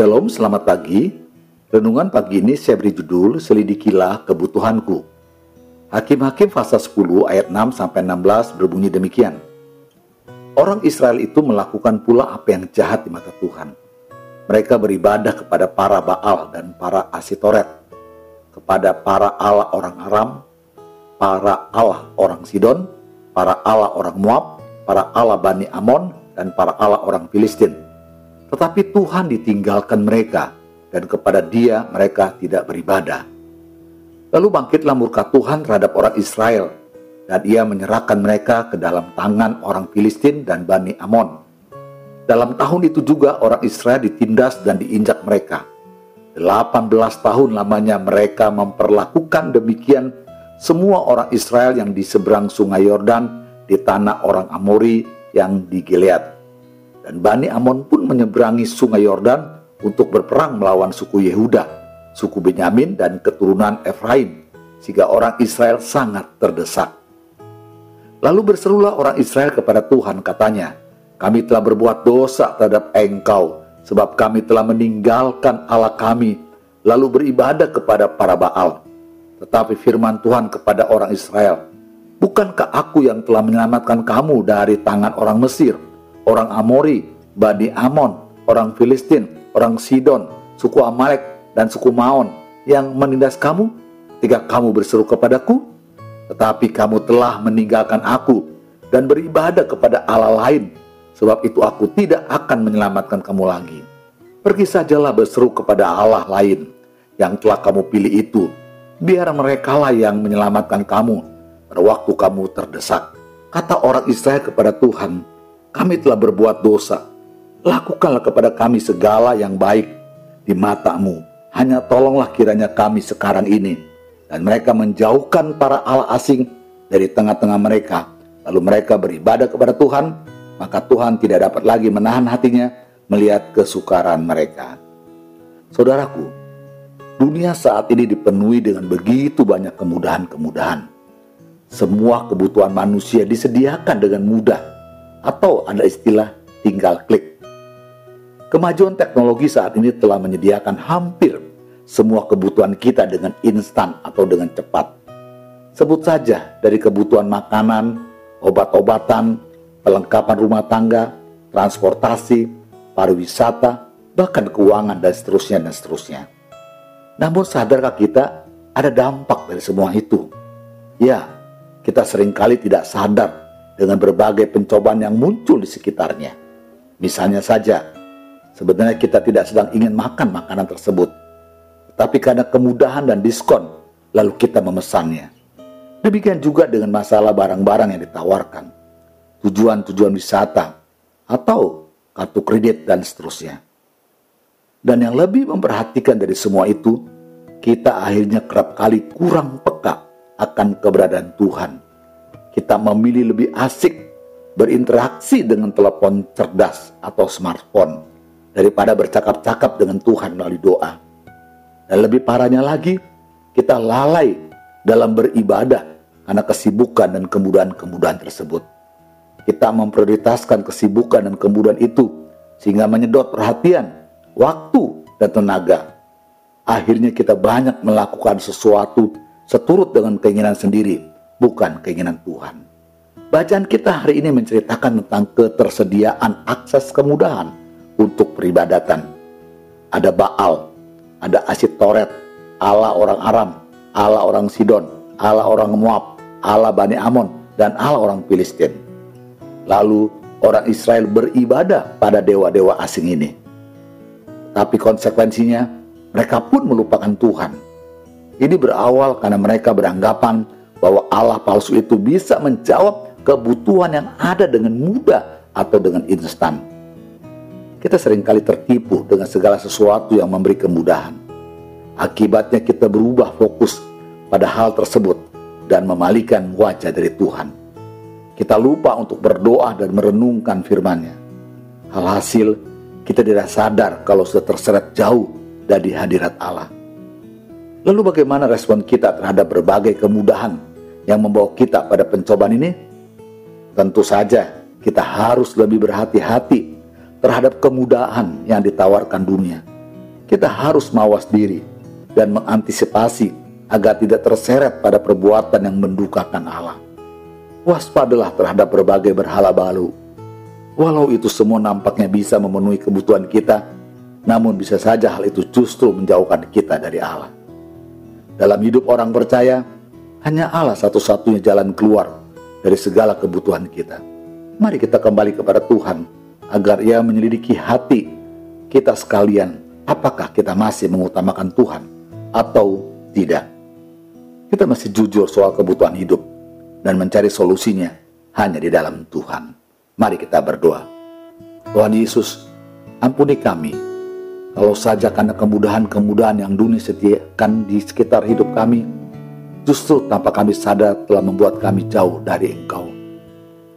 Shalom, selamat pagi. Renungan pagi ini saya beri judul Selidikilah Kebutuhanku. Hakim-Hakim pasal 10 ayat 6 sampai 16 berbunyi demikian. Orang Israel itu melakukan pula apa yang jahat di mata Tuhan. Mereka beribadah kepada para Baal dan para Asitoret, kepada para Allah orang Aram, para Allah orang Sidon, para Allah orang Moab, para Allah Bani Amon, dan para Allah orang Filistin. Tetapi Tuhan ditinggalkan mereka, dan kepada dia mereka tidak beribadah. Lalu bangkitlah murka Tuhan terhadap orang Israel, dan ia menyerahkan mereka ke dalam tangan orang Filistin dan Bani Amon. Dalam tahun itu juga orang Israel ditindas dan diinjak mereka. 18 tahun lamanya mereka memperlakukan demikian semua orang Israel yang di seberang sungai Yordan di tanah orang Amori yang di Gilead. Dan Bani Amon pun menyeberangi sungai Yordan untuk berperang melawan suku Yehuda, suku Benyamin dan keturunan Efraim, sehingga orang Israel sangat terdesak. Lalu berserulah orang Israel kepada Tuhan katanya, kami telah berbuat dosa terhadap engkau, sebab kami telah meninggalkan Allah kami, lalu beribadah kepada para Baal. Tetapi firman Tuhan kepada orang Israel, Bukankah aku yang telah menyelamatkan kamu dari tangan orang Mesir, orang Amori, Bani Amon, orang Filistin, orang Sidon, suku Amalek, dan suku Maon yang menindas kamu ketika kamu berseru kepadaku? Tetapi kamu telah meninggalkan aku dan beribadah kepada Allah lain, sebab itu aku tidak akan menyelamatkan kamu lagi. Pergi sajalah berseru kepada Allah lain yang telah kamu pilih itu, biar merekalah yang menyelamatkan kamu pada waktu kamu terdesak. Kata orang Israel kepada Tuhan, kami telah berbuat dosa Lakukanlah kepada kami segala yang baik di matamu. Hanya tolonglah kiranya kami sekarang ini. Dan mereka menjauhkan para Allah asing dari tengah-tengah mereka. Lalu mereka beribadah kepada Tuhan, maka Tuhan tidak dapat lagi menahan hatinya melihat kesukaran mereka. Saudaraku, dunia saat ini dipenuhi dengan begitu banyak kemudahan-kemudahan. Semua kebutuhan manusia disediakan dengan mudah, atau ada istilah tinggal klik. Kemajuan teknologi saat ini telah menyediakan hampir semua kebutuhan kita dengan instan atau dengan cepat. Sebut saja dari kebutuhan makanan, obat-obatan, perlengkapan rumah tangga, transportasi, pariwisata, bahkan keuangan dan seterusnya dan seterusnya. Namun sadarkah kita ada dampak dari semua itu? Ya, kita sering kali tidak sadar dengan berbagai pencobaan yang muncul di sekitarnya. Misalnya saja, Sebenarnya kita tidak sedang ingin makan makanan tersebut. Tapi karena kemudahan dan diskon, lalu kita memesannya. Demikian juga dengan masalah barang-barang yang ditawarkan. Tujuan-tujuan wisata, atau kartu kredit dan seterusnya. Dan yang lebih memperhatikan dari semua itu, kita akhirnya kerap kali kurang peka akan keberadaan Tuhan. Kita memilih lebih asik berinteraksi dengan telepon cerdas atau smartphone daripada bercakap-cakap dengan Tuhan melalui doa. Dan lebih parahnya lagi, kita lalai dalam beribadah karena kesibukan dan kemudahan-kemudahan tersebut. Kita memprioritaskan kesibukan dan kemudahan itu sehingga menyedot perhatian, waktu, dan tenaga. Akhirnya kita banyak melakukan sesuatu seturut dengan keinginan sendiri, bukan keinginan Tuhan. Bacaan kita hari ini menceritakan tentang ketersediaan akses kemudahan untuk peribadatan. Ada Baal, ada Asitoret, Allah orang Aram, Allah orang Sidon, Allah orang Moab, Allah Bani Amon, dan Allah orang Filistin. Lalu orang Israel beribadah pada dewa-dewa asing ini. Tapi konsekuensinya mereka pun melupakan Tuhan. Ini berawal karena mereka beranggapan bahwa Allah palsu itu bisa menjawab kebutuhan yang ada dengan mudah atau dengan instan kita sering kali tertipu dengan segala sesuatu yang memberi kemudahan. Akibatnya kita berubah fokus pada hal tersebut dan memalingkan wajah dari Tuhan. Kita lupa untuk berdoa dan merenungkan firman-Nya. Alhasil, kita tidak sadar kalau sudah terseret jauh dari hadirat Allah. Lalu bagaimana respon kita terhadap berbagai kemudahan yang membawa kita pada pencobaan ini? Tentu saja kita harus lebih berhati-hati terhadap kemudahan yang ditawarkan dunia. kita harus mawas diri dan mengantisipasi agar tidak terseret pada perbuatan yang mendukakan Allah. Waspadalah terhadap berbagai berhala baru. Walau itu semua nampaknya bisa memenuhi kebutuhan kita, namun bisa saja hal itu justru menjauhkan kita dari Allah. Dalam hidup orang percaya, hanya Allah satu-satunya jalan keluar dari segala kebutuhan kita. Mari kita kembali kepada Tuhan agar Ia menyelidiki hati kita sekalian. Apakah kita masih mengutamakan Tuhan atau tidak? Kita masih jujur soal kebutuhan hidup dan mencari solusinya hanya di dalam Tuhan. Mari kita berdoa. Tuhan Yesus, ampuni kami kalau saja karena kemudahan-kemudahan yang dunia sediakan di sekitar hidup kami, justru tanpa kami sadar telah membuat kami jauh dari Engkau.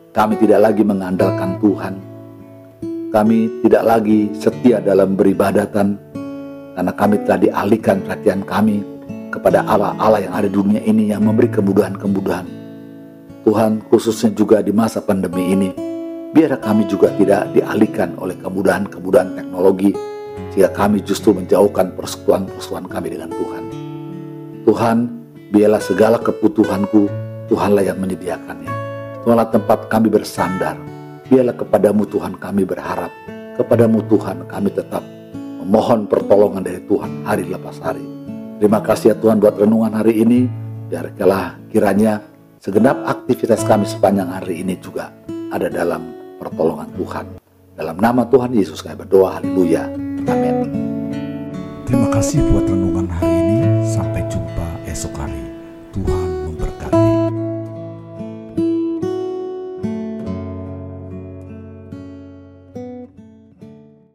Kami tidak lagi mengandalkan Tuhan. Kami tidak lagi setia dalam beribadatan karena kami telah dialihkan perhatian kami kepada Allah-Allah yang ada di dunia ini yang memberi kemudahan-kemudahan. Tuhan khususnya juga di masa pandemi ini, biar kami juga tidak dialihkan oleh kemudahan-kemudahan teknologi sehingga kami justru menjauhkan persekutuan-persekutuan kami dengan Tuhan. Tuhan, biarlah segala kebutuhanku, Tuhanlah yang menyediakannya. Tuhanlah tempat kami bersandar. Biarlah kepadamu Tuhan kami berharap. Kepadamu Tuhan kami tetap memohon pertolongan dari Tuhan hari lepas hari. Terima kasih ya Tuhan buat renungan hari ini. Biarkanlah kiranya segenap aktivitas kami sepanjang hari ini juga ada dalam pertolongan Tuhan. Dalam nama Tuhan Yesus kami berdoa, haleluya. Amin. Terima kasih buat renungan hari ini. Sampai jumpa esok hari. Tuhan